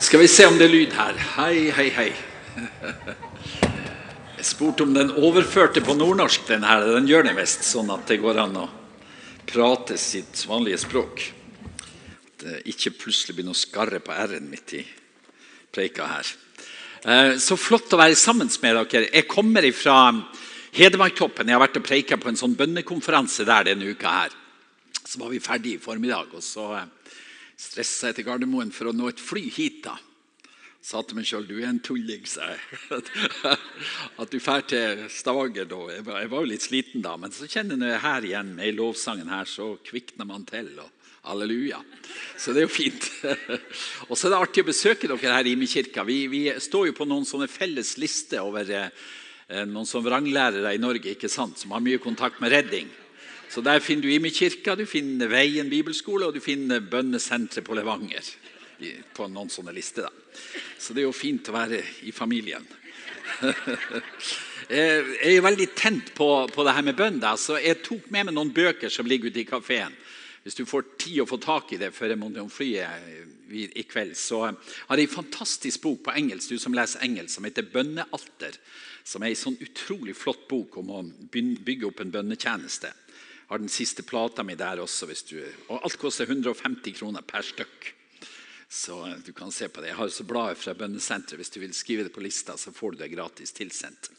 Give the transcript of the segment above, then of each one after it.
Skal vi se om det er lyd her. Hei, hei, hei. Jeg spurte om den overførte på nordnorsk. Den her, den gjør det mest, sånn at det går an å prate sitt vanlige språk. At det ikke plutselig blir noe skarre på r-en midt i preika her. Eh, Så flott å være sammen med dere. Jeg kommer fra Hedmarktoppen. Jeg har vært og preika på en sånn bønnekonferanse der denne uka. her. Så var vi ferdige i formiddag, og så eh, stressa jeg til Gardermoen for å nå et fly hit. da. Sa til meg sjøl du er en tulling, sa jeg. At du drar til Stavanger da. Jeg var, jo litt sliten da, men så kjenner jeg når jeg er her igjen med lovsangen her, så kvikner man til. og Halleluja. Så det er jo fint. Og så er det artig å besøke dere her i Imekirka. Vi, vi står jo på noen sånne felles lister over eh, noen sånne vranglærere i Norge ikke sant, som har mye kontakt med redding. Så Der finner du Imekirka, du finner Veien bibelskole og du finner bønnesenteret på Levanger. På noen sånne lister da. Så det er jo fint å være i familien. Jeg er veldig tent på, på det her med bønn. da, så Jeg tok med meg noen bøker som ligger ute i kafeen. Hvis du får tid å få tak i det før jeg må fly i i kveld, så har jeg en fantastisk bok på engelsk du som leser engelsk, som heter 'Bønnealter'. Som er en sånn utrolig flott bok om å bygge opp en bønnetjeneste. Har den siste plata mi der også. du, og Alt koster 150 kroner per stykk. Så eh, du kan se på det. Jeg har også bladet fra bønnesenteret. Hvis du vil skrive det på lista, så får du det gratis tilsendt.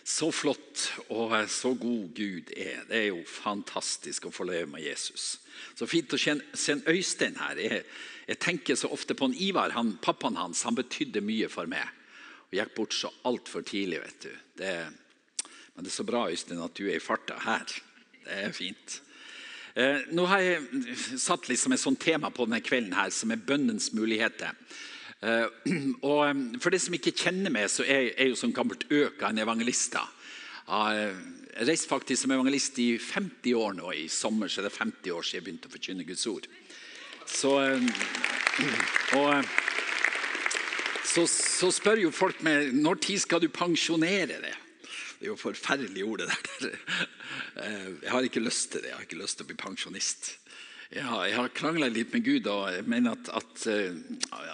Så flott og eh, så god Gud er. Det er jo fantastisk å få leve med Jesus. Så fint å se en Øystein her. Jeg, jeg tenker så ofte på en Ivar. Han, pappaen hans han betydde mye for meg. Og gikk bort så altfor tidlig. vet du. Det, men det er så bra Øystein, at du er i farta her. Det er fint. Eh, nå har jeg satt liksom et sånt tema på denne kvelden her, som er bønnens muligheter. Eh, og eh, For de som ikke kjenner meg, så er jeg jo som gammelt øka en evangelist. Jeg reist faktisk som evangelist i 50 år nå. I sommer så er det 50 år siden jeg begynte å forkynne Guds ord. Så, og, så, så spør jo folk meg når tid skal du pensjonere det. Det er jo forferdelig ord, det der. Eh, Jeg har ikke lyst til det. Jeg har ikke lyst til å bli pensjonist. Jeg har, jeg krangla litt med Gud og jeg mener at, at, eh,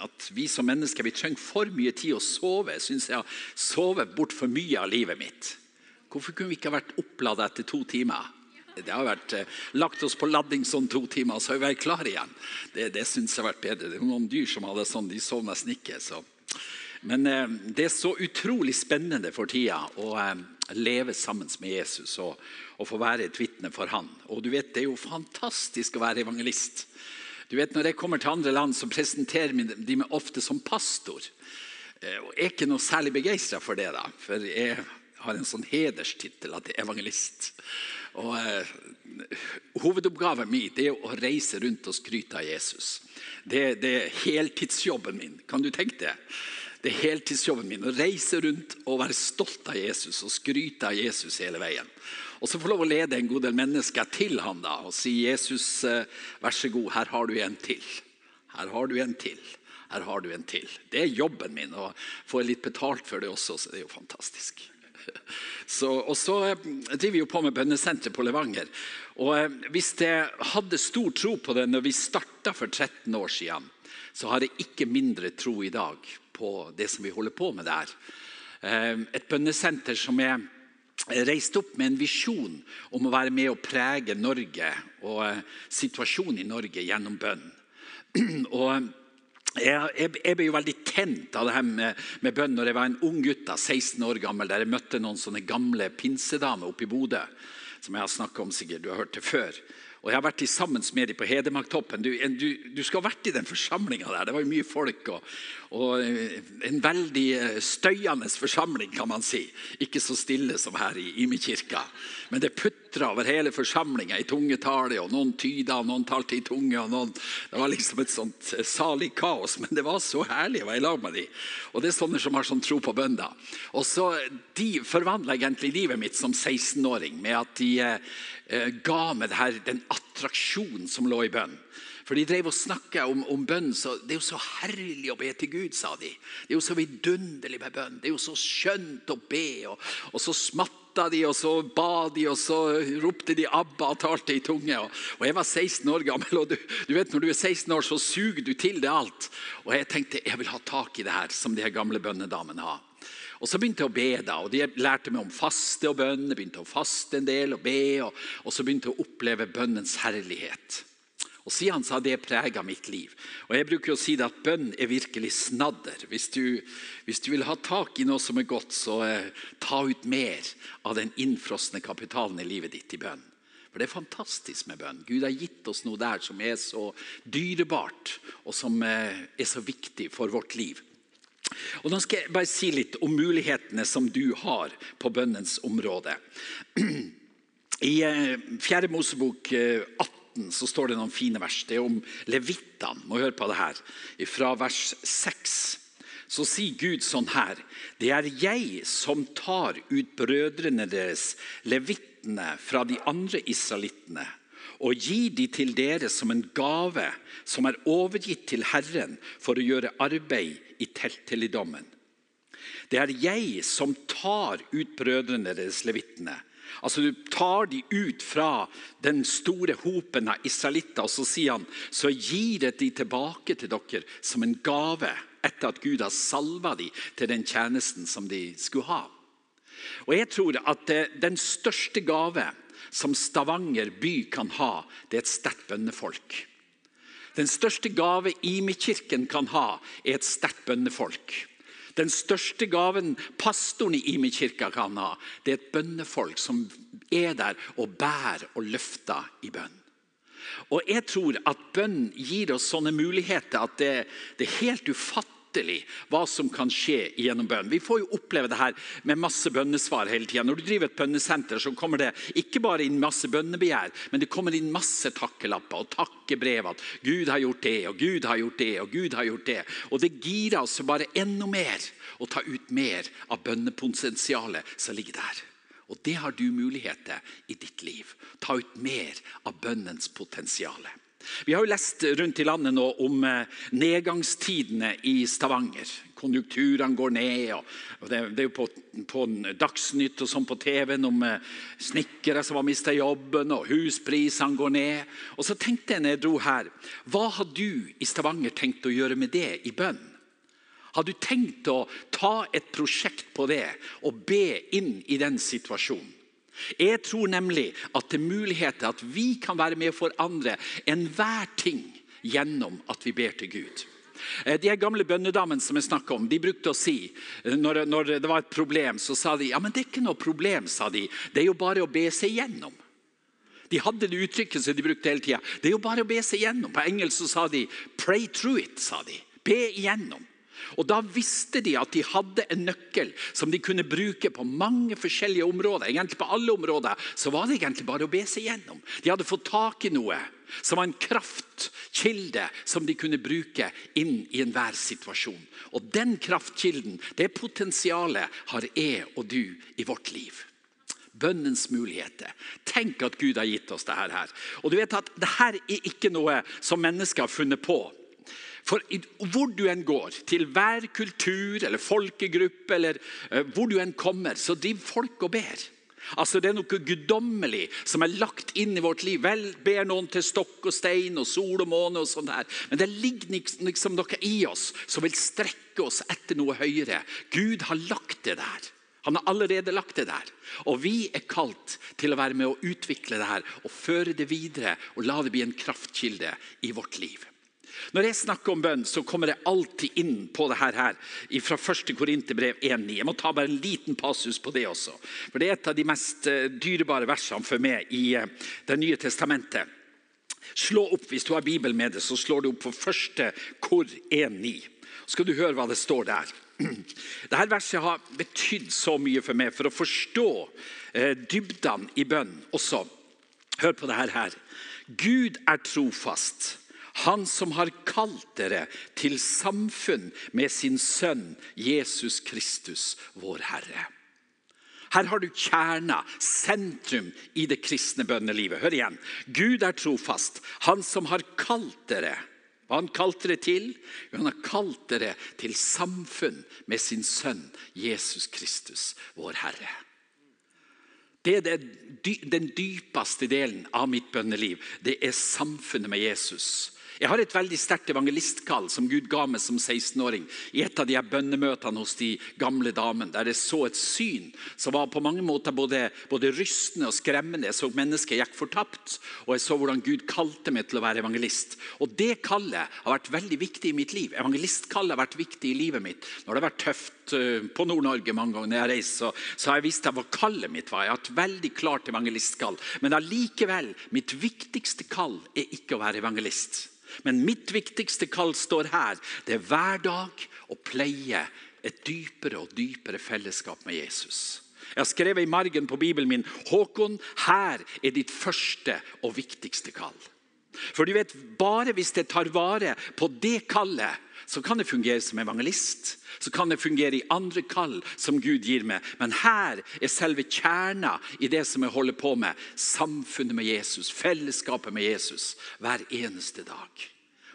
at vi som mennesker vi trenger for mye tid å sove. Jeg syns jeg har sovet bort for mye av livet mitt. Hvorfor kunne vi ikke vært opplada etter to timer? Det har vært eh, Lagt oss på lading sånn to timer, så har vi vært klare igjen. Det, det syns jeg har vært bedre. Det er noen dyr som hadde sånn, de sov nesten ikke. så... Men eh, det er så utrolig spennende for tida å eh, leve sammen med Jesus og, og få være et vitne for han. Og du vet, Det er jo fantastisk å være evangelist. Du vet, Når jeg kommer til andre land, så presenterer de meg ofte som pastor. Eh, og Jeg er ikke noe særlig begeistra for det, da, for jeg har en sånn hederstittel at jeg er evangelist. Og eh, Hovedoppgaven min det er å reise rundt og skryte av Jesus. Det, det er heltidsjobben min. Kan du tenke det? Det er heltidsjobben min å reise rundt og være stolt av Jesus og skryte av Jesus hele veien. Og så få lov å lede en god del mennesker til han da, og si Jesus, eh, vær så god, her har du en til. Her har du en til. Her har du en til. Det er jobben min, og får litt betalt for det også, så det er jo fantastisk. Så, og så eh, driver vi jo på med bønnesenteret på Levanger. Og eh, Hvis jeg hadde stor tro på det når vi starta for 13 år siden, så har jeg ikke mindre tro i dag på det som vi holder på med der. Eh, Et bønnesenter som er reist opp med en visjon om å være med og prege Norge og eh, situasjonen i Norge gjennom bønn. Og jeg, jeg, jeg ble jo veldig tent av det her med, med bønn når jeg var en ung gutt, 16 år gammel, der jeg møtte noen sånne gamle pinsedamer oppe i Bodø. Som jeg har snakket om sikkert, du har hørt det før. Og Jeg har vært sammen med dem på Hedmarktoppen. Du, du, du skal ha vært i den forsamlinga der. Det var jo mye folk. Og, og En veldig eh, støyende forsamling, kan man si. Ikke så stille som her i Imekirka. Men det putra over hele forsamlinga i tungetale. og Noen tyda, og noen talte i tunge. og noen, Det var liksom et sånt eh, salig kaos. Men det var så herlig å være i lag med dem. Og det er sånne som har sånn tro på bønder. Og så De forvandla egentlig livet mitt som 16-åring med at de eh, ga meg her, den attraksjonen som lå i bønn. For de drev og snakka om, om bønn. så Det er jo så herlig å be til Gud, sa de. Det er jo så vidunderlig med bønn. Det er jo så skjønt å be, og, og så smatta de, og så ba de, og så ropte de 'Abba' og talte i tunge. Og, og jeg var 16 år gammel, og du, du, vet når du er 16 år, så suger du til det alt. Og jeg tenkte jeg vil ha tak i det her, som de her gamle bønnedamene har. Og Så begynte jeg å be, da, og de lærte meg om faste og bønn. Jeg begynte å faste en del og be, og, og så begynte jeg å oppleve bønnens herlighet. Og Siden har det prega mitt liv. Og Jeg bruker å si det at bønn er virkelig snadder. Hvis du, hvis du vil ha tak i noe som er godt, så eh, ta ut mer av den innfrosne kapitalen i livet ditt i bønn. For Det er fantastisk med bønn. Gud har gitt oss noe der som er så dyrebart, og som eh, er så viktig for vårt liv. Og Nå skal jeg bare si litt om mulighetene som du har på bønnens område. I 4. Eh, Mosebok 18 eh, 18 så står det noen fine vers. Det er om levittene. Må høre på det her. Fra vers 6 så sier Gud sånn her Det er jeg som tar ut brødrene deres, levittene, fra de andre israelittene, og gir de til dere som en gave som er overgitt til Herren for å gjøre arbeid i telthelligdommen. Det er jeg som tar ut brødrene deres, levittene, Altså Du tar de ut fra den store hopen av israelitter, og så sier han så gir jeg de tilbake til dere som en gave etter at Gud har salva de til den tjenesten som de skulle ha. Og jeg tror at Den største gave som Stavanger by kan ha, det er et sterkt bønnefolk. Den største gave Imi-kirken kan ha, er et sterkt bønnefolk. Den største gaven pastoren i Imi-kirka kan ha, det er et bønnefolk som er der og bærer og løfter i bønn. Og jeg tror at bønn gir oss sånne muligheter at det, det er helt ufattelig hva som kan skje gjennom bønn. Vi får jo oppleve det her med masse bønnesvar hele tida. Når du driver et bønnesenter, så kommer det ikke bare inn masse bønnebegjær, men det kommer inn masse takkelapper og takkebrev. At Gud har gjort det, og Gud har gjort det, og Gud har gjort det. Og det girer oss bare enda mer å ta ut mer av bønnepotensialet som ligger der. Og det har du muligheter i ditt liv. Ta ut mer av bønnens potensial. Vi har jo lest rundt i landet nå om eh, nedgangstidene i Stavanger. Konjunkturene går ned. og Det, er jo på, på Dagsnytt og sånn på TV-en om eh, snekkere som har mista jobben, og husprisene går ned. Og så tenkte jeg når jeg dro her, hva har du i Stavanger tenkt å gjøre med det i bønn? Har du tenkt å ta et prosjekt på det og be inn i den situasjonen? Jeg tror nemlig at det er muligheter at vi kan være med å forandre enhver ting gjennom at vi ber til Gud. Eh, de gamle bønnedamene som jeg snakket om, de brukte å si eh, når, når, det var et problem, så sa de ja, men det er ikke noe problem. sa de. Det er jo bare å be seg gjennom. De hadde det uttrykket som de brukte hele tida. Det er jo bare å be seg gjennom. På engelsk så sa de 'pray through it'. sa de. Be igjennom. Og Da visste de at de hadde en nøkkel som de kunne bruke på mange forskjellige områder. Egentlig På alle områder så var det egentlig bare å be seg gjennom. De hadde fått tak i noe som var en kraftkilde som de kunne bruke inn i enhver situasjon. Og Den kraftkilden, det potensialet, har jeg og du i vårt liv. Bønnens muligheter. Tenk at Gud har gitt oss dette. her. Og du vet at Dette er ikke noe som mennesker har funnet på. For hvor du enn går, til hver kultur eller folkegruppe, eller uh, hvor du enn kommer, så driver folk og ber. Altså Det er noe guddommelig som er lagt inn i vårt liv. Vel ber noen til stokk og stein og sol og måne, og sånt der, men det ligger liksom noe i oss som vil strekke oss etter noe høyere. Gud har lagt det der. Han har allerede lagt det der. Og vi er kalt til å være med å utvikle det her og føre det videre og la det bli en kraftkilde i vårt liv. Når jeg snakker om bønn, så kommer jeg alltid inn på det her, fra 1. Korinterbrev 1,9. Jeg må ta bare en liten passus på det også. For Det er et av de mest eh, dyrebare versene for meg i eh, Det nye testamentet. Slå opp, Hvis du har Bibelen med deg, så slår du opp på 1. Kor 1,9. Så skal du høre hva det står der. Dette verset har betydd så mye for meg for å forstå eh, dybdene i bønn også. Hør på dette her. Gud er trofast han som har kalt dere til samfunn med sin sønn Jesus Kristus, vår Herre. Her har du kjerna, sentrum i det kristne bønnelivet. Hør igjen. Gud er trofast. Han som har kalt dere. Hva han kalte dere til? Han har kalt dere til samfunn med sin sønn Jesus Kristus, vår Herre. det er den dypeste delen av mitt bønneliv. Det er samfunnet med Jesus. Jeg har et veldig sterkt evangelistkall som Gud ga meg som 16-åring. I et av de bønnemøtene hos de gamle damene, der jeg så et syn som var på mange måter både, både rystende og skremmende. Jeg så mennesker gikk fortapt, og jeg så hvordan Gud kalte meg til å være evangelist. Og Det kallet har vært veldig viktig i mitt liv. Evangelistkallet har vært viktig i livet mitt. Når det har vært tøft eh, på Nord-Norge mange ganger når jeg reist, så, så, har jeg visst hva kallet mitt var. Jeg har hatt veldig klart evangelistkall. Men allikevel, mitt viktigste kall er ikke å være evangelist. Men mitt viktigste kall står her. Det er hver dag å pleie et dypere og dypere fellesskap med Jesus. Jeg har skrevet i margen på Bibelen min Håkon, her er ditt første og viktigste kall. For du vet, Bare hvis jeg tar vare på det kallet, så kan jeg fungere som evangelist. Så kan jeg fungere i andre kall som Gud gir meg. Men her er selve kjerna i det som jeg holder på med. Samfunnet med Jesus, fellesskapet med Jesus hver eneste dag.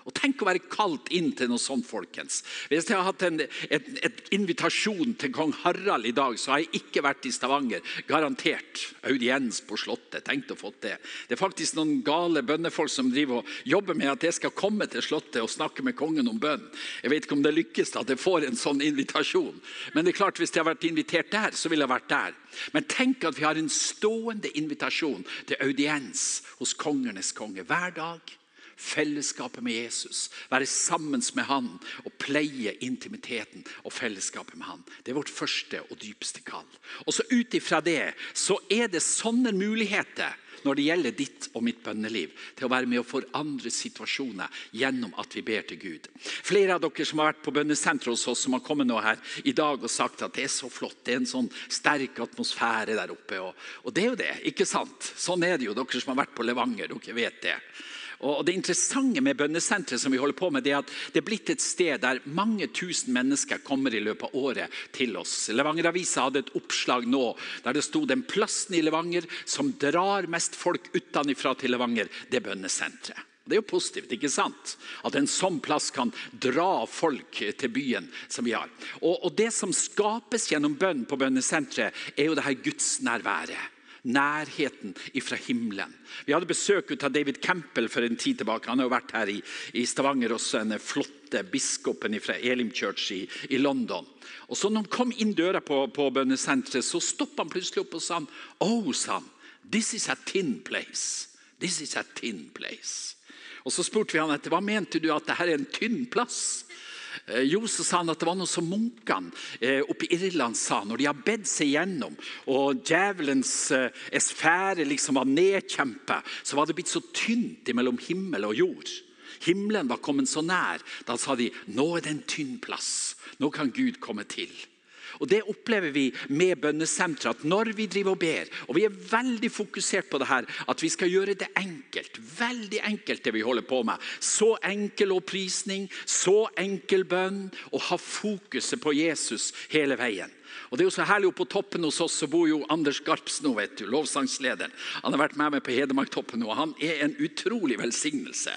Og Tenk å være kalt inn til noe sånt, folkens. Hvis jeg har hatt en et, et invitasjon til kong Harald i dag, så har jeg ikke vært i Stavanger. Garantert. Audiens på Slottet. Tenkt å få det. Det er faktisk noen gale bønnefolk som driver og jobber med at jeg skal komme til Slottet og snakke med kongen om bønn. Jeg vet ikke om det lykkes at jeg får en sånn invitasjon. Men det er klart, hvis jeg har vært invitert der, så ville jeg vært der. Men tenk at vi har en stående invitasjon til audiens hos kongenes konge hver dag fellesskapet med Jesus, være sammen med han og pleie intimiteten og fellesskapet med han. Det er vårt første og dypeste kall. Og så Ut ifra det så er det sånne muligheter når det gjelder ditt og mitt bønneliv, til å være med å forandre situasjoner gjennom at vi ber til Gud. Flere av dere som har vært på bønnesenteret hos oss, som har kommet nå her i dag og sagt at det er så flott, det er en sånn sterk atmosfære der oppe. Og, og det er jo det, ikke sant? Sånn er det jo, dere som har vært på Levanger. dere vet det. Og Det interessante med bønnesenteret som vi holder på med, det er at det er blitt et sted der mange tusen mennesker kommer i løpet av året til oss. Levanger-avisa hadde et oppslag nå der det sto den plassen i Levanger som drar mest folk utenfra til Levanger, det er bønnesenteret. Det er jo positivt, ikke sant? At en sånn plass kan dra folk til byen som vi har. Og, og Det som skapes gjennom bønn på bønnesenteret, er jo det her gudsnærværet nærheten ifra himmelen. Vi hadde besøk av David Campbell for en tid tilbake. Han har jo vært her i, i Stavanger også, den flotte biskopen fra Elim Church i, i, London. Og så når han kom inn døra på, på bønnesenteret, så stoppa han plutselig opp og sa Oh, son, this is a thin place. This is a thin place. Og Så spurte vi han etter hva mente du at dette er en tynn plass. Eh, jo, så sa han at det var noe som munkene eh, oppe i Irland sa når de har bedt seg gjennom, og djevelens eh, sfære liksom var nedkjempet, så var det blitt så tynt mellom himmel og jord. Himmelen var kommet så nær. Da sa de nå er det en tynn plass. Nå kan Gud komme til. Og Det opplever vi med bønnesenteret. At når vi driver og ber, og vi er veldig fokusert på det her, at vi skal gjøre det enkelt. Veldig enkelt, det vi holder på med. Så enkel opprisning, så enkel bønn, og ha fokuset på Jesus hele veien. Og det er jo så herlig På toppen hos oss så bor jo Anders Garps nå, vet du, lovsangslederen. Han har vært med meg på Hedmarktoppen og han er en utrolig velsignelse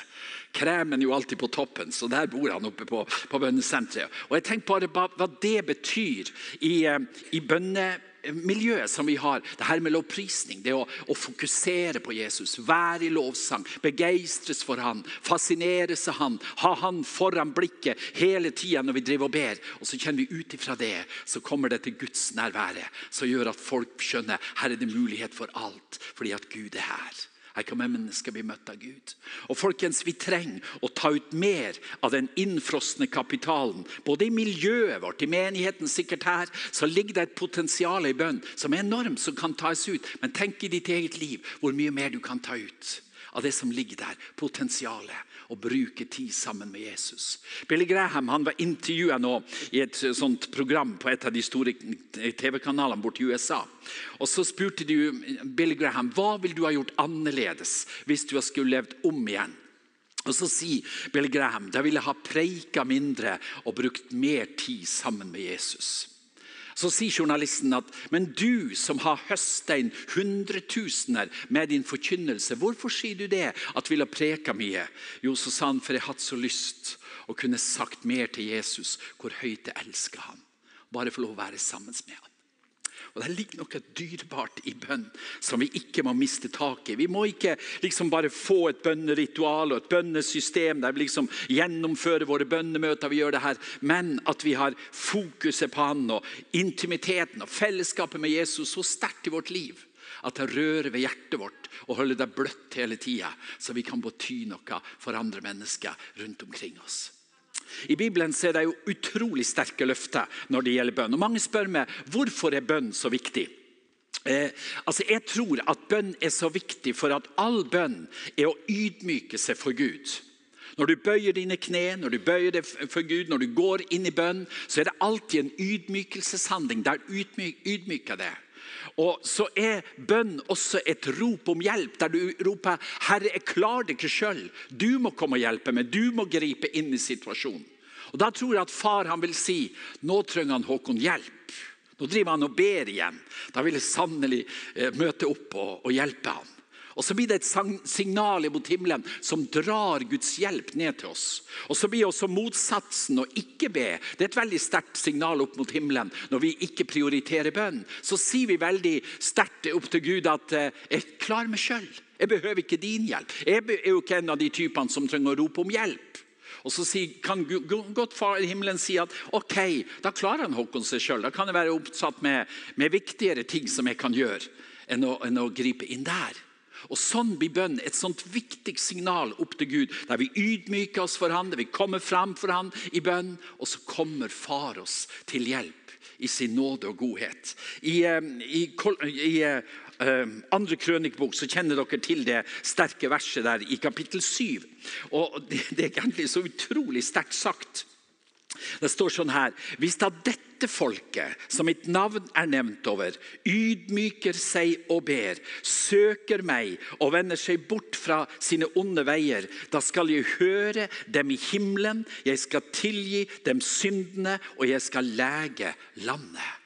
kremen jo alltid på toppen, så der bor han oppe på, på bønnesenteret. Og jeg tenker bare hva det betyr i, eh, i bønnemiljøet som vi har. Det her med lovprisning, det å, å, fokusere på Jesus, være i lovsang, begeistres for han, fascineres av han, ha han foran blikket hele tida når vi driver og ber. Og så kjenner vi ut ifra det, så kommer det til Guds nærvære, som gjør at folk skjønner her er det mulighet for alt, fordi at Gud er her. Her kan mennesker bli møtt av Gud. Og folkens, Vi trenger å ta ut mer av den innfrosne kapitalen. Både i miljøet vårt, i menigheten sikkert her, så ligger det et potensial i bønn som er enormt, som kan tas ut. Men tenk i ditt eget liv hvor mye mer du kan ta ut av det som ligger der. Potensialet og bruke tid sammen med Jesus. Billy Graham han var intervjua nå i et sånt program på et av de store TV-kanalene borte i USA. Og Så spurte de Billy Graham hva vil du ha gjort annerledes hvis du skulle levd om igjen. Og Så sier Billy Graham da vil jeg ha preika mindre og brukt mer tid sammen med Jesus. Så sier journalisten at men du som har høsta inn hundretusener med din forkynnelse, hvorfor sier du det? At du ha preka mye? Jo, så sa han, for jeg hadde så lyst å kunne sagt mer til Jesus hvor høyt jeg elsker ham. Bare få lov å være sammen med ham. Og Det ligger noe dyrebart i bønn som vi ikke må miste tak i. Vi må ikke liksom bare få et bønneritual og et bønnesystem der vi liksom gjennomfører våre bønnemøter. vi gjør det her, Men at vi har fokuset på Han og intimiteten og fellesskapet med Jesus så sterkt i vårt liv at det rører ved hjertet vårt og holder det bløtt hele tida, så vi kan bety noe for andre mennesker rundt omkring oss. I Bibelen er det jo utrolig sterke løfter når det gjelder bønn. Og Mange spør meg hvorfor er bønn så viktig. Eh, altså jeg tror at bønn er så viktig for at all bønn er å ydmyke seg for Gud. Når du bøyer dine kne, når du bøyer deg for Gud, når du går inn i bønn, så er det alltid en ydmykelseshandling der ydmyker det. Og så er bønn også et rop om hjelp, der du roper 'Herre, jeg klarer det ikke sjøl'. Du må komme og hjelpe meg. Du må gripe inn i situasjonen. Og Da tror jeg at far han vil si nå trenger han Håkon hjelp. Nå driver han og ber igjen. Da vil jeg sannelig eh, møte opp og, og hjelpe ham. Og Så blir det et signal mot himmelen som drar Guds hjelp ned til oss. Og Så blir også motsatsen å ikke be. Det er et veldig sterkt signal opp mot himmelen når vi ikke prioriterer bønn. Så sier vi veldig sterkt opp til Gud at eh, 'jeg klarer meg sjøl'. Jeg behøver ikke din hjelp. Jeg er jo ikke en av de typene som trenger å rope om hjelp. Og så kan godt far i himmelen si at ok, da klarer han Håkon seg sjøl. Da kan jeg være oppsatt med, med, viktigere ting som jeg kan gjøre, enn å, enn å gripe inn der. Og Sånn blir bønn et sånt viktig signal opp til Gud, der vi ydmyker oss for Han, der vi kommer fram for Han i bønn, og så kommer Far oss til hjelp i sin nåde og godhet. I, i, i, i uh, andre krønikbok så kjenner dere til det sterke verset der i kapittel 7. Og det, det er egentlig så utrolig sterkt sagt. Det står sånn her Hvis da dette folket, som mitt navn er nevnt over, ydmyker seg og ber, søker meg og vender seg bort fra sine onde veier, da skal jeg høre dem i himmelen, jeg skal tilgi dem syndene, og jeg skal lege landet.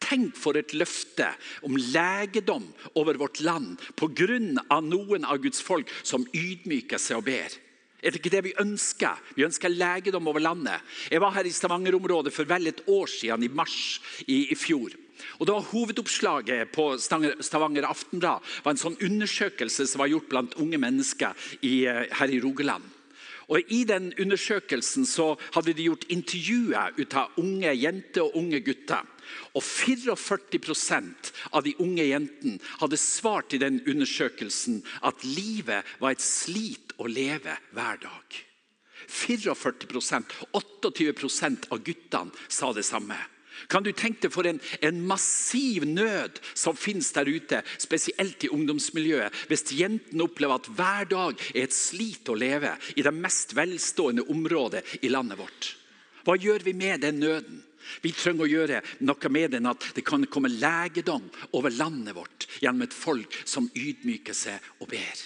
Tenk for et løfte om legedom over vårt land pga. noen av Guds folk som ydmyker seg og ber. Er det ikke det vi ønsker? Vi ønsker legedom over landet. Jeg var her i Stavanger-området for vel et år siden, i mars i, i fjor. Og da Hovedoppslaget på Stavanger Aftenblad var en sånn undersøkelse som var gjort blant unge mennesker i, eh, her i Rogaland. Og I den undersøkelsen så hadde de gjort intervjuer ut av unge jenter og unge gutter. Og 44% av de unge jentene hadde svart i den undersøkelsen at livet var et slit å leve hver dag. 44% 28% av guttene sa det samme. Kan du tenke deg for en, en, massiv nød som finnes der ute, spesielt i ungdomsmiljøet, hvis jentene opplever at hver dag er et slit å leve i det mest velstående området i landet vårt? Hva gjør vi med den nøden? Vi trenger å gjøre noe med den, at det kan komme legedom over landet vårt gjennom et folk som ydmyker seg og ber.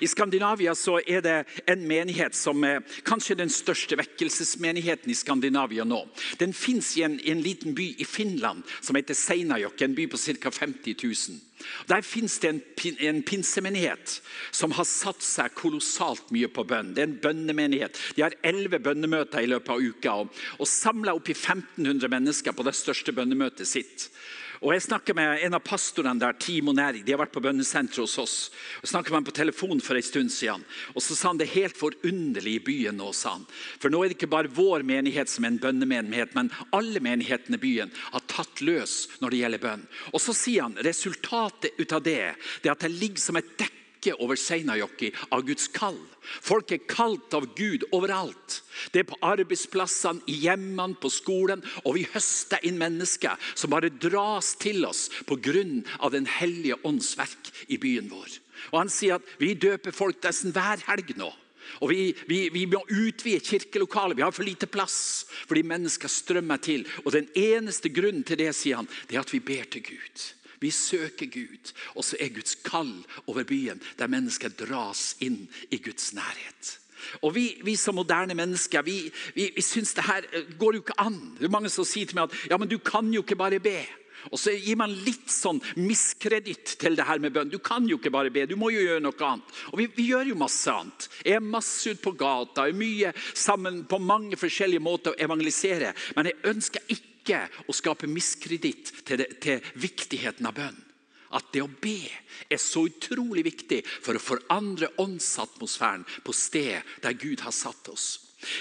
I Skandinavia er det en menighet som er kanskje den største vekkelsesmenigheten i Skandinavia nå. Den fins i, i, en liten by i Finland som heter Seinajokk, en by på ca. 50 000. Der fins det en, en, pinsemenighet som har satt seg kolossalt mye på bønn. Det er en bønnemenighet. De har elleve bønnemøter i løpet av uka og, og samla opp i 1500 mennesker på det største bønnemøtet sitt. Og Jeg snakket med en av pastorene der, Timo Næring. De har vært på bønnesenteret hos oss. Jeg snakket med ham på telefon for en stund siden. Og Så sa han det er helt forunderlig i byen nå. sa han. For nå er det ikke bare vår menighet som er en bønnemenighet, men alle menighetene i byen har tatt løs når det gjelder bønn. Og så sier han resultatet ut av det, det er at det ligger som et dekk dekke over Seinajokki av Guds kall. Folk er kalt av Gud overalt. Det er på arbeidsplassene, i hjemmene, på skolen. Og vi høster inn mennesker som bare dras til oss pga. Den hellige ånds verk i byen vår. Og Han sier at vi døper folk nesten hver helg nå. Og vi, vi, vi, må utvide kirkelokalet. Vi har for lite plass fordi mennesker strømmer til. Og Den eneste grunnen til det sier han, det er at vi ber til Gud. Vi søker Gud, og så er Guds kall over byen, der mennesker dras inn i Guds nærhet. Og Vi, vi som moderne mennesker vi, vi, vi syns det her eh, går jo ikke an. Det er Mange som sier til meg at ja, men du kan jo ikke bare be. Og Så gir man litt sånn miskreditt til det her med bønn. Du kan jo ikke bare be, du må jo gjøre noe annet. Og vi, vi gjør jo masse annet. Jeg er masse ute på gata, er mye sammen på mange forskjellige måter å evangelisere. Men jeg ønsker ikke ikke å skape miskreditt til, til viktigheten av bønn. At det å be er så utrolig viktig for å forandre åndsatmosfæren på stedet der Gud har satt oss.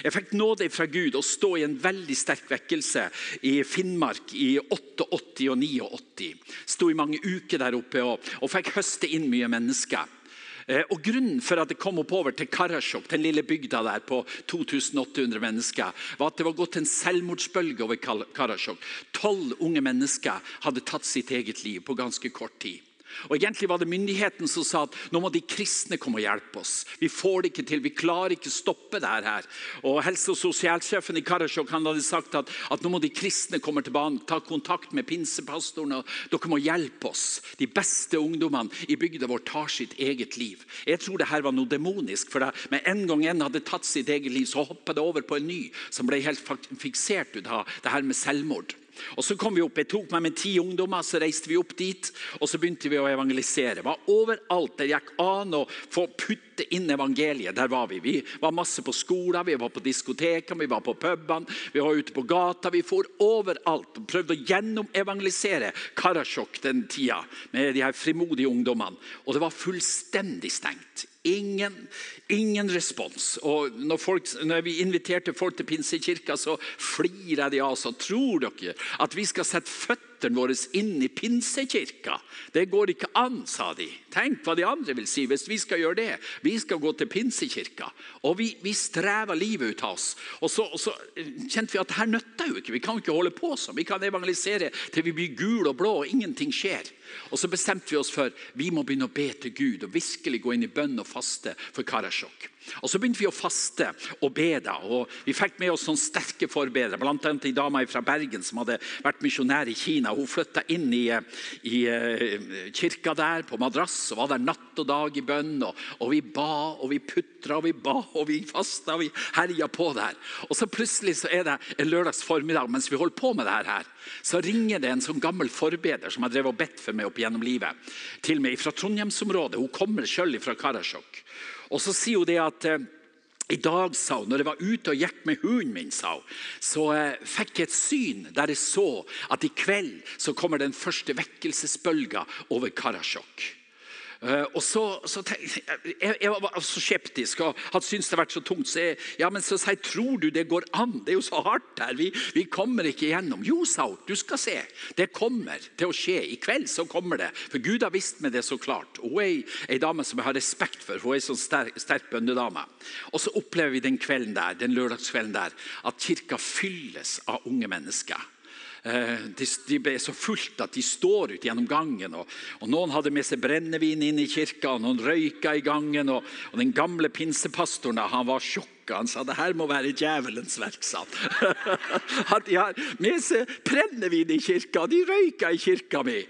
Jeg fikk nåde fra Gud å stå i en veldig sterk vekkelse i Finnmark i 88 og 89. Sto i mange uker der oppe og, og fikk høste inn mye mennesker. Eh, og Grunnen for at det kom oppover til Karasjok, den lille bygda der på 2800 mennesker, var at det var gått en selvmordsbølge over Karasjok. Tolv unge mennesker hadde tatt sitt eget liv på ganske kort tid. Og Egentlig var det myndigheten som sa at nå må de kristne komme og hjelpe oss. Vi får det ikke til, vi klarer ikke å stoppe det her. Og Helse- og sosialsjefen i Karasjok han hadde sagt at, at nå må de kristne komme til banen, ta kontakt med pinsepastoren. og Dere må hjelpe oss. De beste ungdommene i bygda vår tar sitt eget liv. Jeg tror det her var noe demonisk. for Med en gang en hadde tatt sitt eget liv, så hoppa det over på en ny som ble helt fiksert ut av det her med selvmord. Og så kom vi opp, Jeg tok meg med ti ungdommer, så reiste vi opp dit og så begynte vi å evangelisere. Det var overalt det gikk an å få putte inn evangeliet. Der var vi. Vi var masse på skoler, vi var på diskotekene, vi var på pubene, vi var ute på gata. Vi for overalt og prøvde å gjennomevangelisere Karasjok den tida med de her frimodige ungdommene. Og det var fullstendig stengt. Ingen, ingen respons. Og når, folk, når, vi inviterte folk til Pinsekirka, så flirer de av oss. Tror dere at vi skal sette føttene våre inn i Pinsekirka? Det går ikke an, sa de. Tenk hva de andre vil si hvis vi skal gjøre det. Vi skal gå til Pinsekirka. Og vi, vi strever livet ut av oss. Og så, og så kjente vi at det her nytter jo ikke. Vi kan ikke holde på sånn. Vi kan evangelisere til vi blir gule og blå, og ingenting skjer. Og så bestemte vi oss for vi må begynne å be til Gud og virkelig gå inn i bønn og faste for Karasjok. Og Så begynte vi å faste og be. da, og Vi fikk med oss sånne sterke forbedere. Blant annet en dame fra Bergen som hadde vært misjonær i Kina. Hun flytta inn i, i, eh, kirka der på madrass og var der natt og dag i bønn. Og, og Vi ba og vi putra og vi ba og vi fasta og vi herja på der. Og så Plutselig så er det en lørdags formiddag mens vi holder på med det her. Så ringer det en sånn gammel forbeder som har drevet og bedt for meg opp gjennom livet, til meg fra Trondheimsområdet. Hun kommer selv fra Karasjok. Og så sier hun det at eh, i dag, sa hun, når jeg var ute og gikk med hunden min, sa hun, så eh, fikk jeg et syn der jeg så at i kveld så kommer den første vekkelsesbølga over Karasjok. Uh, og så, så jeg, jeg, jeg, var så skeptisk og hadde syntes det hadde vært så tungt. Så jeg, ja, men så sa jeg, tror du det går an? Det er jo så hardt her. Vi, vi kommer ikke igjennom. Jo, sa hun, du skal se. Det kommer til å skje. I kveld så kommer det. For Gud har visst meg det så klart. Hun er ei dame som jeg har respekt for. Hun er en sånn sterk, sterk bønnedame. Og så opplever vi den kvelden der, den lørdagskvelden der at kirka fylles av unge mennesker. Eh, de ble så fullt at de står ut gjennom gangen. Og, og Noen hadde med seg brennevin inn i kirka, og noen røyka i gangen. Og, og Den gamle pinsepastoren han var sjokka. Han sa det her må være djevelens verk. At de har med seg brennevin i kirka, og de røyka i kirka mi.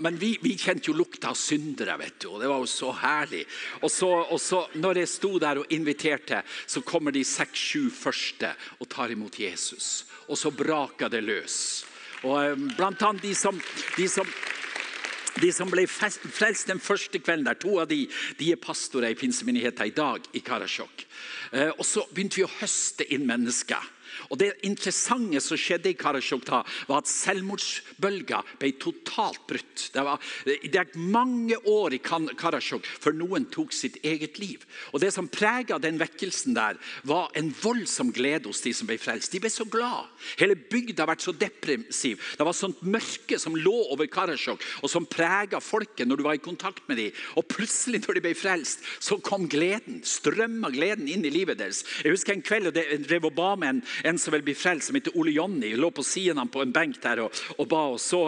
Men vi, vi kjente jo lukta av syndere, vet du, og det var jo så herlig. Og så, og så når jeg sto der og inviterte, så kommer de seks-sju første og tar imot Jesus og så braker det løs. Og eh, Blant annet de som, de som de som ble frelst den første kvelden der, to av de, de er pastorer i pinsemenigheten i dag i Karasjok. Eh, og Så begynte vi å høste inn mennesker. Og Det interessante som skjedde i Karasjok, da, var at selvmordsbølga ble totalt brutt. Det var det mange år i Karasjok før noen tok sitt eget liv. Og Det som prega den vekkelsen der, var en voldsom glede hos de som ble frelst. De ble så glad. Hele bygda har vært så depressiv. Det var sånt mørke som lå over Karasjok, og som prega folket når du var i kontakt med dem. Og plutselig, når de ble frelst, så kom gleden. Strømma gleden inn i livet deres. Jeg husker en kveld og det drev og ba med en, en som vil bli frelst, som heter Ole Jonny. lå på siden av på en benk der og, og ba. Og så,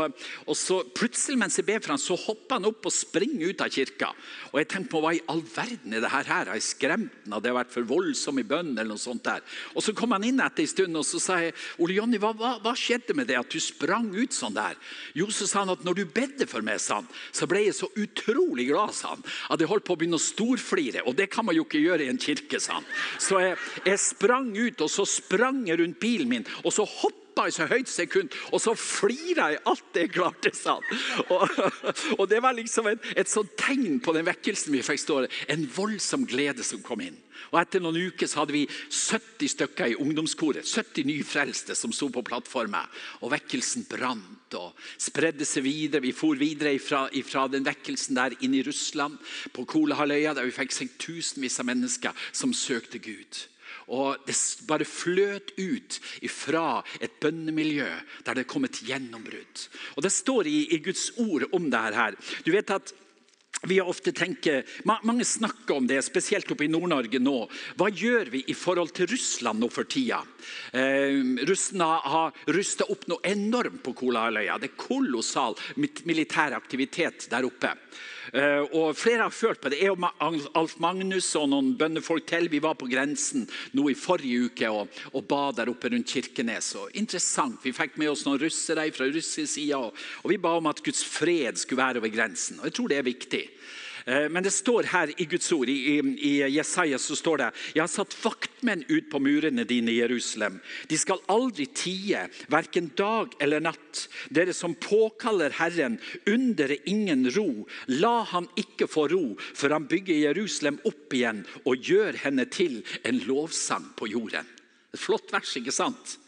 og så, Plutselig mens jeg ber for ham, så hopper han opp og springer ut av kirka. Og jeg tenkte på hva i all verden er det her? Har jeg skremt han? Hadde jeg vært for voldsom i bønn? eller noe sånt der. Og Så kom han inn etter en stund og så sa jeg, Ole Jonny, hva, hva, hva, skjedde med det at du sprang ut sånn der? Jo, så sa han at når du bedde for meg, sa han, så ble jeg så utrolig glad sa han, at jeg holdt på å begynne å storflire. Og det kan man jo ikke gjøre i en kirke, sa han. Så jeg, jeg sprang ut, og så sprang jeg rundt bilen min, og så hoppa jeg så høyt kunne, og så flira jeg alt det jeg klarte. sa Og, og, det var liksom et, et sånt tegn på den vekkelsen vi fikk stå En voldsom glede som kom inn. Og Etter noen uker så hadde vi 70 stykker i ungdomskoret. 70 nyfrelste som sto på plattformen. Og vekkelsen brant og spredde seg videre. Vi for videre fra den vekkelsen der inn i Russland, på Kolahalvøya, der vi fikk seg tusenvis av mennesker som søkte Gud. Og Det bare fløt ut fra et bønnemiljø der det kom et gjennombrudd. Og Det står i, i Guds ord om dette her. Du vet at vi ofte tenker, Mange snakker om det, spesielt oppe i Nord-Norge nå. Hva gjør vi i forhold til Russland nå for tida? Eh, Russene har rusta opp noe enormt på Kolahalvøya. Det er kolossal militær aktivitet der oppe. Eh, og Flere har følt på det. Jeg og Alf Magnus og noen bønnefolk til vi var på grensen nå i forrige uke og, og ba der oppe rundt Kirkenes. Og interessant, Vi fikk med oss noen russere fra russisk side, og, og vi ba om at Guds fred skulle være over grensen. Og Jeg tror det er viktig. Eh, men det står her i Guds ord, i, i Jesaja, så står det Jeg har satt vaktmenn ut på murene dine i Jerusalem. De skal aldri tie, verken dag eller natt. Dere som påkaller Herren, under ingen ro. La han ikke få ro, for han bygger Jerusalem opp igjen og gjør henne til en lovsang på jorden. Et flott vers, ikke sant?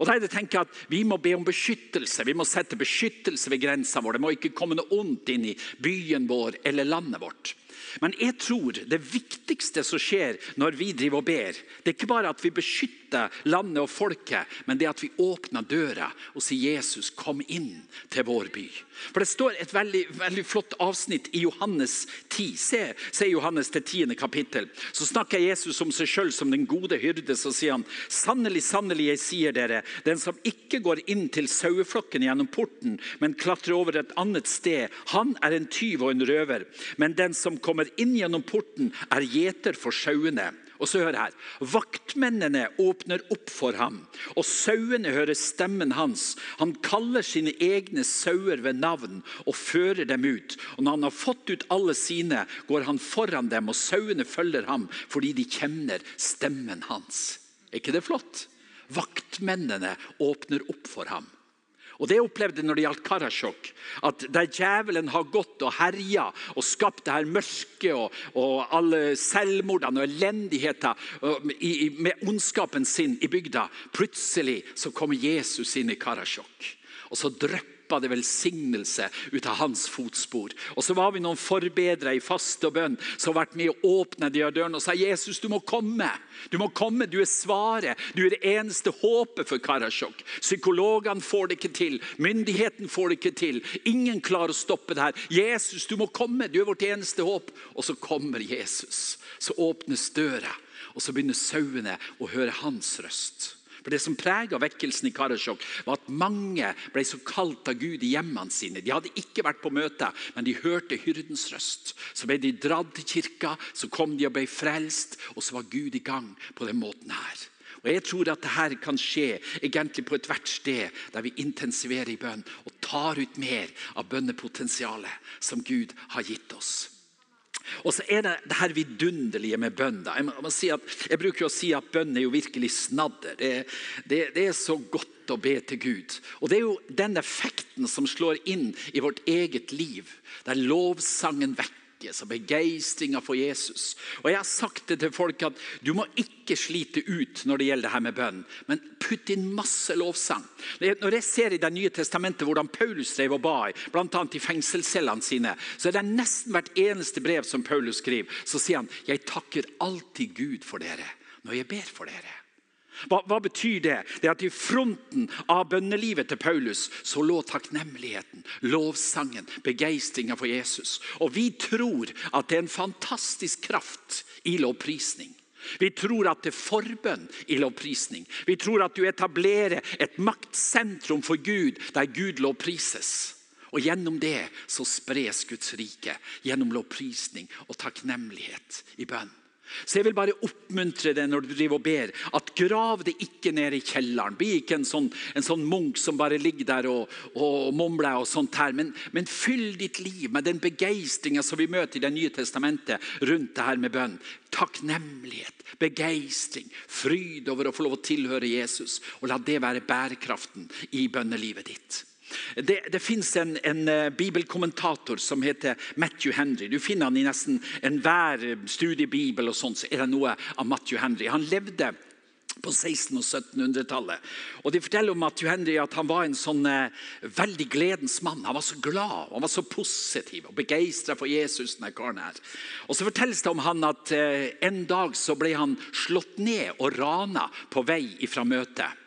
Og da er det tenker at Vi må be om beskyttelse. Vi må sette beskyttelse ved grensa vår. Det må ikke komme noe ondt inn i byen vår eller landet vårt. Men jeg tror det viktigste som skjer når vi driver og ber, det er ikke bare at vi beskytter landet og folket, men det at vi åpner døra og sier 'Jesus, kom inn til vår by'. For Det står et veldig, veldig flott avsnitt i Johannes 10. Se, se Johannes til 10. kapittel. Så snakker Jesus om seg sjøl som den gode hyrde. Så sier han, 'Sannelig, sannelig, jeg sier dere, den som ikke går inn til saueflokken gjennom porten, men klatrer over et annet sted, han er en tyv og en røver.' Men den som kommer inn gjennom porten, er gjeter for sauene. Og så hør her. Vaktmennene åpner opp for ham, og sauene hører stemmen hans. Han kaller sine egne sauer ved navn og fører dem ut. Og Når han har fått ut alle sine, går han foran dem, og sauene følger ham fordi de kjenner stemmen hans. Er ikke det flott? Vaktmennene åpner opp for ham. Og Det opplevde når det gjaldt Karasjok. At der djevelen har gått og herja og skapt det her mørket og, og alle selvmordene og elendigheter med ondskapen sin i bygda, plutselig så kommer Jesus inn i Karasjok. Og så drypper dryppa det velsignelse ut av hans fotspor. Og så var vi noen forbedrere i faste og bønn som har vært med å åpne de dørene og sa Jesus, du må komme. Du må komme, du er svaret. Du er det eneste håpet for Karasjok. Psykologene får det ikke til. Myndigheten får det ikke til. Ingen klarer å stoppe det her. Jesus, du må komme. Du er vårt eneste håp. Og så kommer Jesus. Så åpnes døra, og så begynner sauene å høre hans røst. For Det som prega vekkelsen i Karasjok, var at mange ble så kalt av Gud i hjemmene sine. De hadde ikke vært på møte, men de hørte hyrdens røst. Så ble de dratt til kirka, så kom de og ble frelst, og så var Gud i gang på den måten her. Og Jeg tror at dette kan skje egentlig på ethvert sted der vi intensiverer i bønn og tar ut mer av bønnepotensialet som Gud har gitt oss. Og så er det det her vidunderlige med bønn. Jeg, må, si at, jeg bruker å si at bønn er jo virkelig snadder. Det, det, det, er så godt å be til Gud. Og Det er jo den effekten som slår inn i vårt eget liv, der lovsangen vekker vekkes og begeistringa for Jesus. Og Jeg har sagt det til folk at du må ikke slite ut når det gjelder det her med bønn, men putt inn masse lovsang. Når jeg ser i Det nye testamentet hvordan Paulus drev og ba, bl.a. i fengselscellene sine, så er det nesten hvert eneste brev som Paulus skriver, så sier han jeg takker alltid Gud for dere når jeg ber for dere. Hva, hva, betyr det? Det er at I fronten av bønnelivet til Paulus så lå takknemligheten, lovsangen, begeistringa for Jesus. Og Vi tror at det er en fantastisk kraft i lovprisning. Vi tror at det er forbønn i lovprisning. Vi tror at du etablerer et maktsentrum for Gud der Gud lovprises. Og Gjennom det så spres Guds rike, gjennom lovprisning og takknemlighet i bønn. Så jeg vil bare oppmuntre deg når du driver og ber, at grav det ikke ned i kjelleren. Bli ikke en sånn, en sånn munk som bare ligger der og, og mumler og sånt her. Men, men, fyll ditt liv med den begeistringa som vi møter i Det nye testamentet rundt det her med bønn. Takknemlighet, begeistring, fryd over å få lov å tilhøre Jesus. Og la det være bærekraften i bønnelivet ditt. Det, det finnes en, en, eh, bibelkommentator som heter Matthew Henry. Du finner han i nesten enhver studiebibel. og sånt, så er det noe av Matthew Henry. Han levde på 1600- og 1700-tallet. Og De forteller om Matthew Henry at han var en sånn eh, veldig gledens mann. Han var så glad han var så positiv og begeistra for Jesus. denne karen her. Og Så fortelles det om han at eh, en dag så ble han slått ned og rana på vei fra møtet.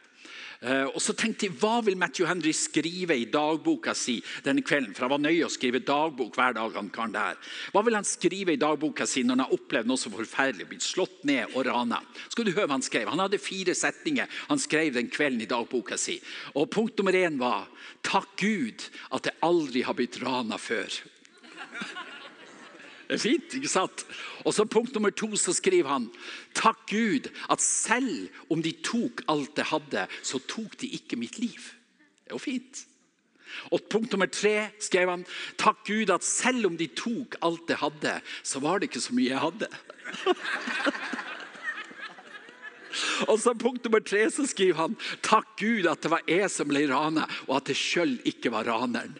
Eh, og så tenkte jeg, Hva vil Matthew Henry skrive i dagboka si denne kvelden? For Han var nøye å skrive dagbok hver dag. han kan det her. Hva vil han skrive i dagboka si når han har opplevd noe så forferdelig? blitt slått ned og rana? Skal du høre hva Han skrev? Han hadde fire setninger han skrev den kvelden i dagboka si. Og Punkt nummer én var Takk Gud at jeg aldri har blitt rana før. Det er fint, ikke sant? Og så Punkt nummer to så skriver han takk Gud at selv om de tok alt jeg hadde, så tok de ikke mitt liv. Det er jo fint. Og Punkt nummer tre skrev han takk Gud at selv om de tok alt jeg hadde, så var det ikke så mye jeg hadde. Og så Punkt nummer tre så skriver han takk Gud at det var jeg som ble rana, og at jeg sjøl ikke var raneren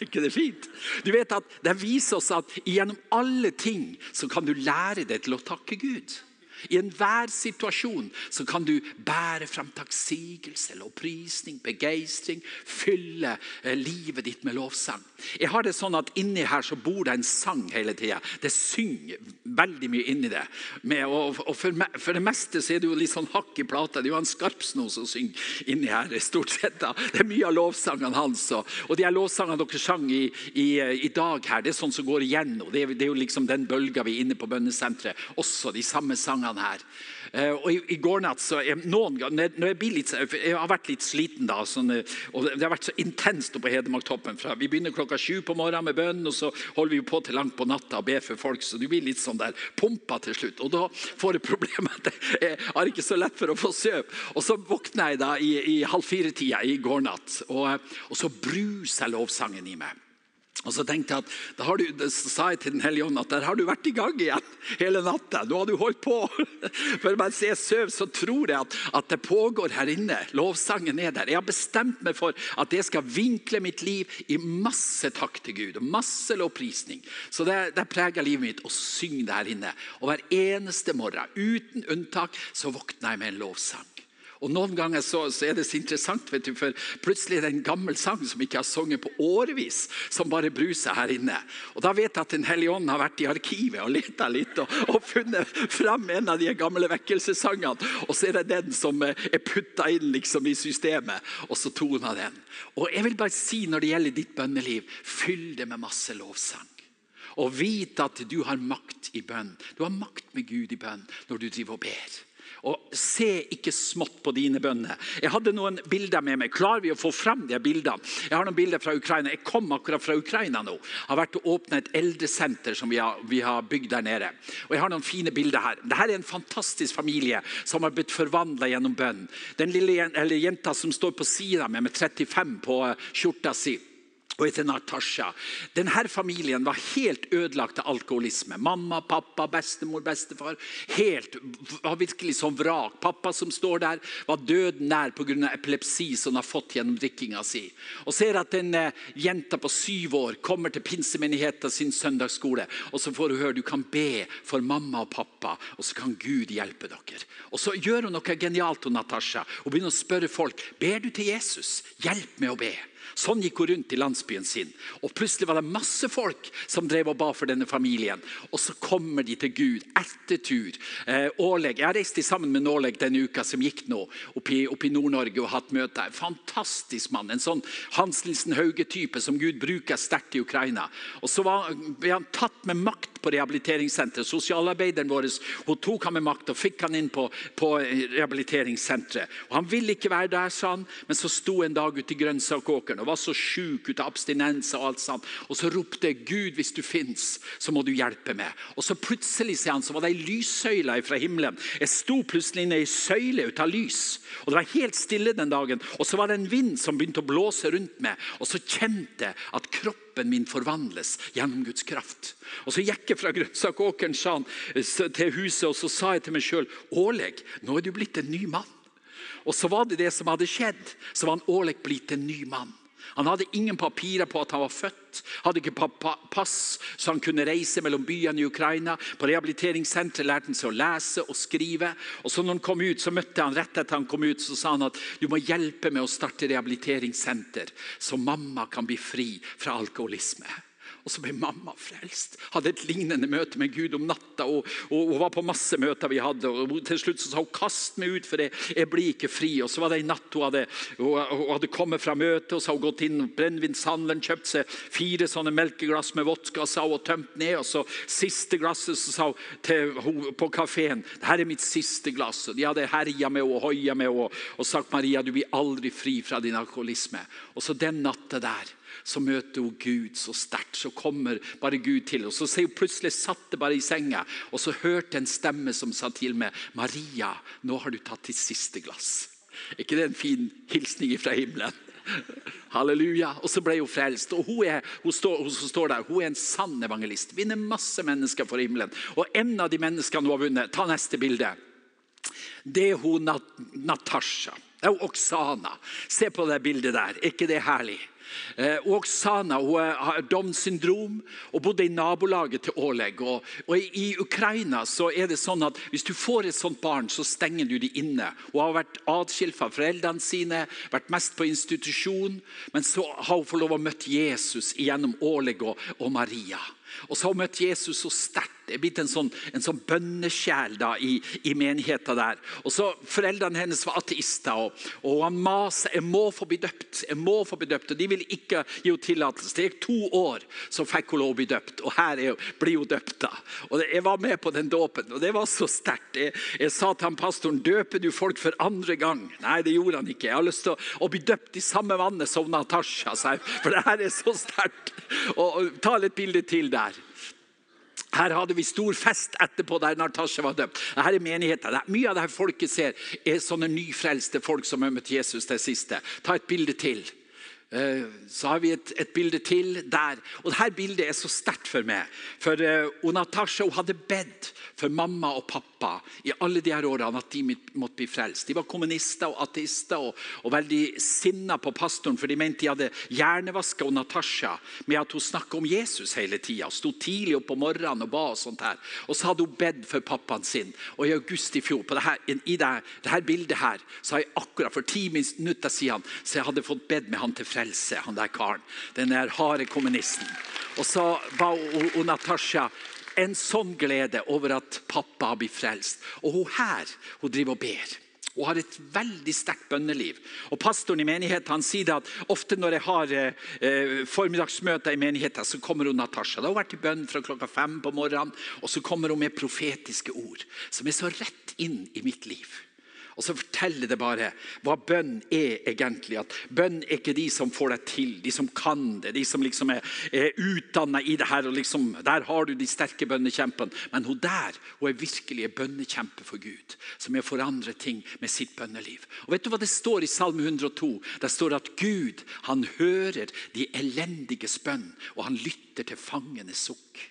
ikke det fint? Du vet at Det viser oss at gjennom alle ting så kan du lære deg til å takke Gud. I enhver situasjon så kan du bære fram takksigelse, lovprisning, begeistring. Fylle eh, livet ditt med lovsang. Jeg har det sånn at Inni her så bor det en sang hele tida. Det synger veldig mye inni det. Og, for, det meste så er det jo litt sånn hakk i plata. Det er jo han Skarpsno som synger inni her. stort sett. Det er mye av lovsangene hans. Og, de her lovsangene dere sang i, i, i, dag her, det er sånn som går igjennom. Det det er jo liksom den bølga vi er inne på bønnesenteret. Også de samme sangene sangene her. Eh, og i, i går natt så jeg, noen ganger, når jeg, litt, jeg har vært litt sliten, da, sånn, eh, og det har vært så intenst på Hedmarktoppen. Vi begynner klokka sju på morgenen med bønn, og så holder vi på til langt på natta og ber for folk. Så du blir litt sånn der pumpa til slutt. Og da får jeg problemet at jeg har ikke så lett for å få søv. Og så våkner jeg da i, i halv fire-tida i går natt, og, og så bruser lovsangen i meg. Og så tenkte jeg at, da du, sa jeg til Den hellige ånd at der har du vært i gang igjen hele natta. Nå har du holdt på. For mens jeg sover, så tror jeg at, at, det pågår her inne. Lovsangen er der. Jeg har bestemt meg for at jeg skal vinkle mitt liv i masse takk til Gud. og Masse lovprisning. Så det, det preger livet mitt å synge det her inne. Og hver eneste morgen, uten unntak, så våkner jeg med en lovsang. Og Noen ganger så, så, er det så interessant, vet du, for plutselig er det en gammel sang som ikke har sunget på årevis, som bare bruser her inne. Og Da vet jeg at Den hellige ånd har vært i arkivet og leta litt og, og, funnet fram en av de gamle vekkelsessangene. Og så er det den som er putta inn liksom i systemet, og så toner den. Og jeg vil bare si Når det gjelder ditt bønneliv, fyll det med masse lovsang. Og vit at du har makt i bønn. Du har makt med Gud i bønn når du driver og ber. Og se ikke smått på dine bønner. Jeg hadde noen bilder med meg. Klarer vi å få frem de bildene? Jeg har noen bilder fra Ukraina. Jeg kom akkurat fra Ukraina nå. Jeg har vært og åpna et eldresenter som vi har, vi har, bygd der nede. Og jeg har noen fine bilder her. Dette er en fantastisk familie som har blitt forvandla gjennom bønn. Den lille jenta som står på sida med, med 35 på skjorta si og heter Natasha. Denne familien var helt ødelagt av alkoholisme. Mamma, pappa, bestemor, bestefar. Helt, var virkelig som vrak. Pappa som står der, var døden nær pga. epilepsi som han har fått gjennom drikkinga si. Og ser at en eh, jenta på syv år kommer til pinsemenigheten sin søndagsskole. Og så får hun høre du kan be for mamma og pappa, og så kan Gud hjelpe dere. Og så gjør hun noe genialt, Natasha. Hun begynner å spørre folk ber du til Jesus. Hjelp med å be. Sånn gikk hun rundt i landsbyen sin. Og Plutselig var det masse folk som drev og ba for denne familien. Og så kommer de til Gud etter tur. Eh, Årleg, Jeg har reist sammen med Nåleg denne uka som gikk nå, oppe i, Nord-Norge og hatt møte. Fantastisk mann. En sånn Hans Nilsen Hauge-type som Gud bruker sterkt i Ukraina. Og Så ble han tatt med makt på rehabiliteringssenteret. Sosialarbeideren vår hun tok ham med makt og fikk han inn på, på rehabiliteringssenteret. Og Han ville ikke være der, sa han, men så sto en dag ute i grønnsakåkeren og var så sjuk ut av abstinens. Og alt sånt. Og så ropte Gud, hvis du fins, så må du hjelpe meg. Og så plutselig sier han, så var det ei lyssøyle fra himmelen. Jeg sto plutselig inne i ei søyle ut av lys. Og Det var helt stille den dagen. Og så var det en vind som begynte å blåse rundt meg. Og så kjente jeg at kroppen min forvandles gjennom Guds kraft. Og Så gikk jeg fra grønnsakåkeren til huset og så sa jeg til meg sjøl Åleg, nå er du blitt en ny mann. Og så var det det som hadde skjedd. Så var han Åleg blitt en ny mann. Han hadde ingen papirer på at han var født, hadde ikke pass så han kunne reise mellom byene i Ukraina. På rehabiliteringssenteret lærte han seg å lese og skrive. Og så når han kom ut, så møtte han rett etter han kom ut, så sa han at du må hjelpe med å starte rehabiliteringssenter, så mamma kan bli fri fra alkoholisme. Og så ble mamma frelst. Hadde et lignende møte med Gud om natta. og, Hun var på masse møter vi hadde. og Til slutt så sa hun 'kast meg ut, for jeg, jeg blir ikke fri'. Og Så var det en natt hun hadde, hun, hadde kommet fra møtet og så hadde hun gått inn brennevinshandelen, kjøpt seg fire sånne melkeglass med vodka sa hun, tømt ned. og så Siste glasset så sa hun til hun på kafeen 'Dette er mitt siste glass'. og De hadde herja med henne og hoia med henne og sagt 'Maria, du blir aldri fri fra din alkoholisme'. Og så den natta der så møter hun Gud så sterkt. Så kommer bare Gud til. Og så ser hun plutselig satt det bare i senga, og så hørte en stemme som sa til meg, 'Maria, nå har du tatt ditt siste glass'. Er ikke det en fin hilsning fra himmelen? Halleluja. Og så ble hun frelst. Og hun, er, hun, står, hun står der, hun er en sann evangelist. Vinner masse mennesker for himmelen. Og en av de menneskene hun har vunnet Ta neste bilde. Det er hun Nat Natasha. Det er Oksana. Se på det bildet der. Er ikke det herlig? Eh, Oksana hun har Downs syndrom og bodde i nabolaget til Oleg. Og, og I Ukraina så er det sånn at hvis du får et sånt barn, så stenger du de inne. Hun har vært atskilt fra foreldrene sine, vært mest på institusjon. Men så har hun fått lov å møte Jesus gjennom Oleg og, og Maria. Og så har hun møtt Jesus så sterkt. Det er blitt en sånn, en sånn bønnesjel da, i, i menigheten der. Og så Foreldrene hennes var ateister, og, og han maser jeg må få bli døpt. jeg må få bli døpt, og De ville ikke gi henne tillatelse. Det gikk to år, så fikk hun lov å bli døpt. Og her er, blir hun døpt. da. Og Jeg var med på den dåpen, og det var så sterkt. Jeg, jeg, sa til han pastoren døper du folk for andre gang? Nei, det gjorde han ikke. Jeg har lyst til å, å bli døpt i samme vannet som Natasha, for det her er så sterkt. Og, og Ta litt bilde til der. Her hadde vi stor fest etterpå der Natasja var døpt. Dette er menigheten. Mye av det her folket ser er sånne nyfrelste folk som har møtt Jesus det siste. Ta et bilde til. Eh, så har vi et, et, bilde til der. Og dette bildet er så sterkt for meg. For uh, Natasha hadde bedt for mamma og pappa i alle de her årene at de måtte bli frelst. De var kommunister og ateister og, og veldig sinna på pastoren, for de mente de hadde hjernevaska Natasha med at hun snakka om Jesus hele tida. Sto tidlig opp om morgenen og ba. Og sånt her. Og så hadde hun bedt for pappaen sin. Og i august i fjor, på det her, i det, det her bildet her, så har jeg akkurat for ti minutter siden så jeg hadde fått bedt med han til frelse han der karen. Den der harde kommunisten. Og så ba hun, Natasha en sånn glede over at pappa har blitt frelst. Og hun her hun driver og ber. Hun har et veldig sterkt bønneliv. Og Pastoren i menigheten han sier at ofte når jeg har eh, formiddagsmøter i menigheten, så kommer hun Natasha. Da har hun vært i bønn fra klokka fem på morgenen, og så kommer hun med profetiske ord som er så rett inn i mitt liv. Og så forteller det bare hva bønn er egentlig. At Bønn er ikke de som får deg til, de som kan det, de som liksom er, er utdanna i det her. og liksom, Der har du de sterke bønnekjempene. Men hun der hun er virkelig en bønnekjempe for Gud, som er forandre ting med sitt bønneliv. Og Vet du hva det står i Salme 102? Det står at Gud han hører de elendiges bønn, og han lytter til fangenes sukk.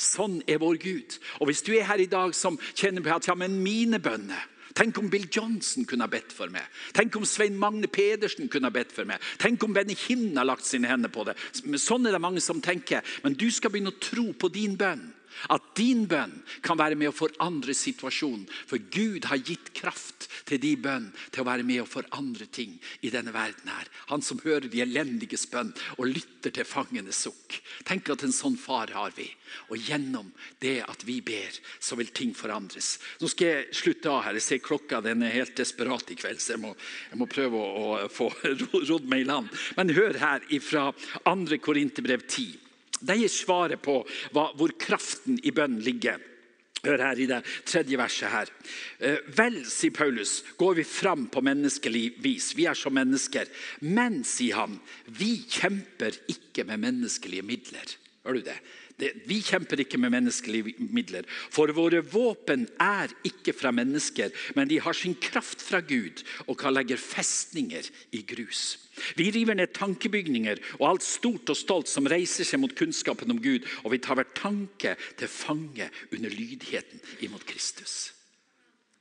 Sånn er vår Gud. Og Hvis du er her i dag som kjenner på at ja, men mine bønner Tenk om Bill Johnson kunne ha bedt for meg. Tenk om Svein Magne Pedersen kunne ha bedt for meg. Tenk om Benny Hinn har lagt sine hender på det. Sånn er det mange som tenker. Men du skal begynne å tro på din bønn. At din bønn kan være med å forandre situasjonen. For Gud har gitt kraft til din bønn til å være med å forandre ting i denne verden. her. Han som hører de elendiges bønn og lytter til fangenes sukk. Tenk at en sånn far har vi. Og gjennom det at vi ber, så vil ting forandres. Nå skal jeg slutte av her. Jeg ser klokka den er helt desperat i kveld, så jeg må, jeg må prøve å, å få rodd meg i land. Men hør her fra 2. Korinterbrev 10. De gir svaret på hva, hvor kraften i bønnen ligger. Hør her i det tredje verset her. Eh, Vel, sier Paulus, går vi fram på menneskelig vis. Vi er som mennesker. Men, sier han, vi kjemper ikke med menneskelige midler. Hør du det? Det? Vi kjemper ikke med menneskelige midler. For våre våpen er ikke fra mennesker, men de har sin kraft fra Gud og kan legge festninger i grus. Vi river ned tankebygninger og alt stort og stolt som reiser seg mot kunnskapen om Gud, og vi tar hver tanke til fange under lydigheten imot Kristus.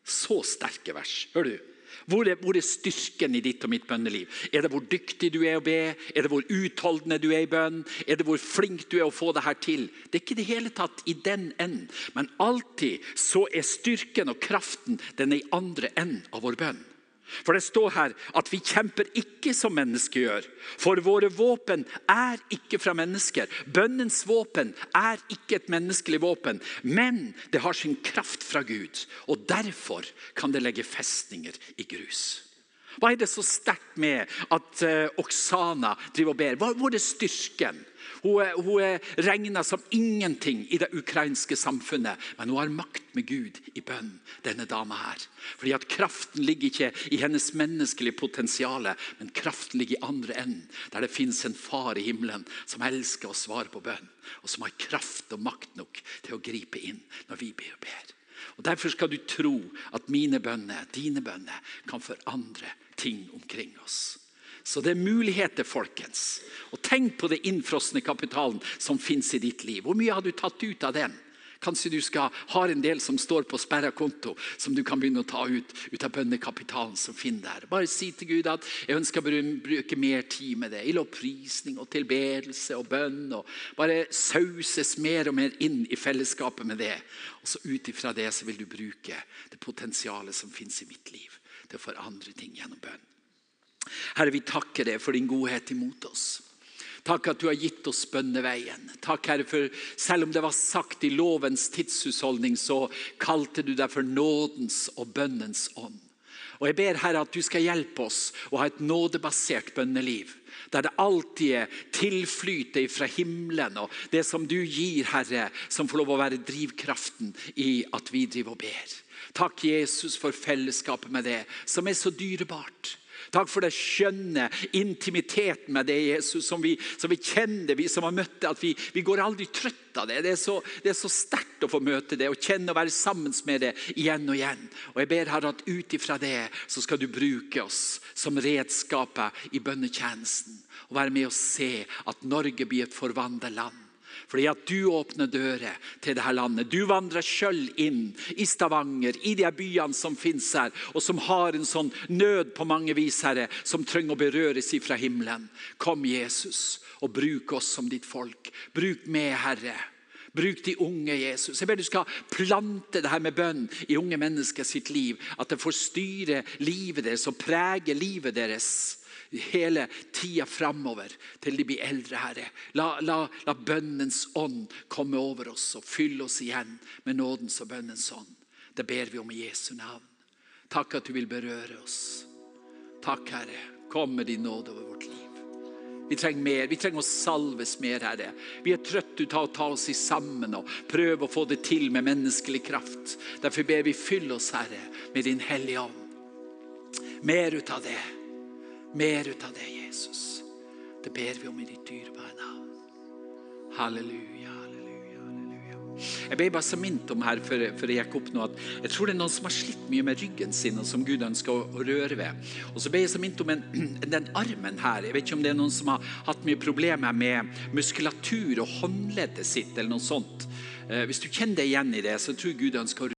Så sterke vers. Hører du? Hvor er, hvor er, styrken i ditt og mitt bønneliv? Er det hvor dyktig du er å be? Er det hvor utholdende du er i bønn? Er det hvor flink du er å få det her til? Det er ikke det hele tatt i den enden. Men alltid så er styrken og kraften den er i andre enden av vår bønn. For det står her at vi kjemper ikke som mennesker gjør. For våre våpen er ikke fra mennesker. Bønnens våpen er ikke et menneskelig våpen, men det har sin kraft fra Gud. Og derfor kan det legge festninger i grus. Hva er det så sterkt med at uh, Oksana driver og ber? Hvor er styrken? Hun hun er regna som ingenting i det ukrainske samfunnet, men hun har makt med Gud i bønn, denne dama her. Fordi at Kraften ligger ikke i hennes menneskelige potensial, men kraften ligger i andre enden, der det fins en far i himmelen som elsker å svare på bønn, og som har kraft og makt nok til å gripe inn når vi ber og ber. Og Derfor skal du tro at mine bønner, dine bønner, kan forandre ting omkring oss. Så det er muligheter, folkens. Og Tenk på det innfrosne kapitalen som fins i ditt liv. Hvor mye har du tatt ut av den? Kanskje du skal ha en del som står på sperra konto, som du kan begynne å ta ut, ut av bønnekapitalen som finner der. Bare si til Gud at jeg ønsker å bruke mer tid med det. I lovprisning og tilbedelse og bønn. og Bare sauses mer og mer inn i fellesskapet med det. Og så ut ifra det så vil du bruke det potensialet som fins i mitt liv, til å forandre ting gjennom bønn. Herre, vi takker deg for din godhet imot oss. Takk at du har gitt oss bønneveien. Takk, Herre, for selv om det var sagt i lovens tidshusholdning, så kalte du deg for nådens og bønnens ånd. Og Jeg ber Herre at du skal hjelpe oss å ha et nådebasert bønneliv. Der det alltid er tilflyte fra himmelen og det som du gir, Herre, som får lov å være drivkraften i at vi driver og ber. Takk, Jesus, for fellesskapet med det, som er så dyrebart. Takk for det skjønne intimiteten med det, Jesus, som vi, som vi kjenner, vi som har møtt det. at Vi, vi går aldri trøtt av det. Det er så, så sterkt å få møte det og kjenne og være sammen med det igjen og igjen. Og Jeg ber Herre at ut ifra det så skal du bruke oss som redskaper i bønnetjenesten. Og være med og se at Norge blir et forvandlet land. Fordi at du åpner dører til dette landet. Du vandrer sjøl inn i Stavanger, i de byene som finnes her, og som har en sånn nød på mange vis, Herre, som trenger å berøres ifra himmelen. Kom, Jesus, og bruk oss som ditt folk. Bruk meg, Herre. Bruk de unge, Jesus. Jeg ber du skal plante det her med bønn i unge mennesker sitt liv. At det får styre livet deres og prege livet deres hele tida framover til de blir eldre, Herre. La, la, la bønnens ånd komme over oss og fylle oss igjen med nådens og bønnens ånd. Det ber vi om i Jesu navn. Takk at du vil berøre oss. Takk, Herre. Kom med din nåde over vårt liv. Vi trenger mer. Vi trenger å salves mer, Herre. Vi er trøtte av å ta oss i sammen og prøve å få det til med menneskelig kraft. Derfor ber vi fylle oss, Herre, med din hellige ånd. Mer ut av det. Mer ut av det, Jesus. Det ber vi om i ditt dyrebare navn. Halleluja, halleluja, halleluja. Jeg ble bare så minnet om her før, jeg gikk opp nå, at jeg tror det er noen som har slitt mye med ryggen sin, og som Gud ønsker å, å røre ved. Og så ble jeg så minnet om en, den armen her. Jeg vet ikke om det er noen som har hatt mye problemer med muskulatur og håndleddet sitt, eller noe sånt. Eh, hvis du kjenner deg igjen i det, så tror jeg Gud ønsker å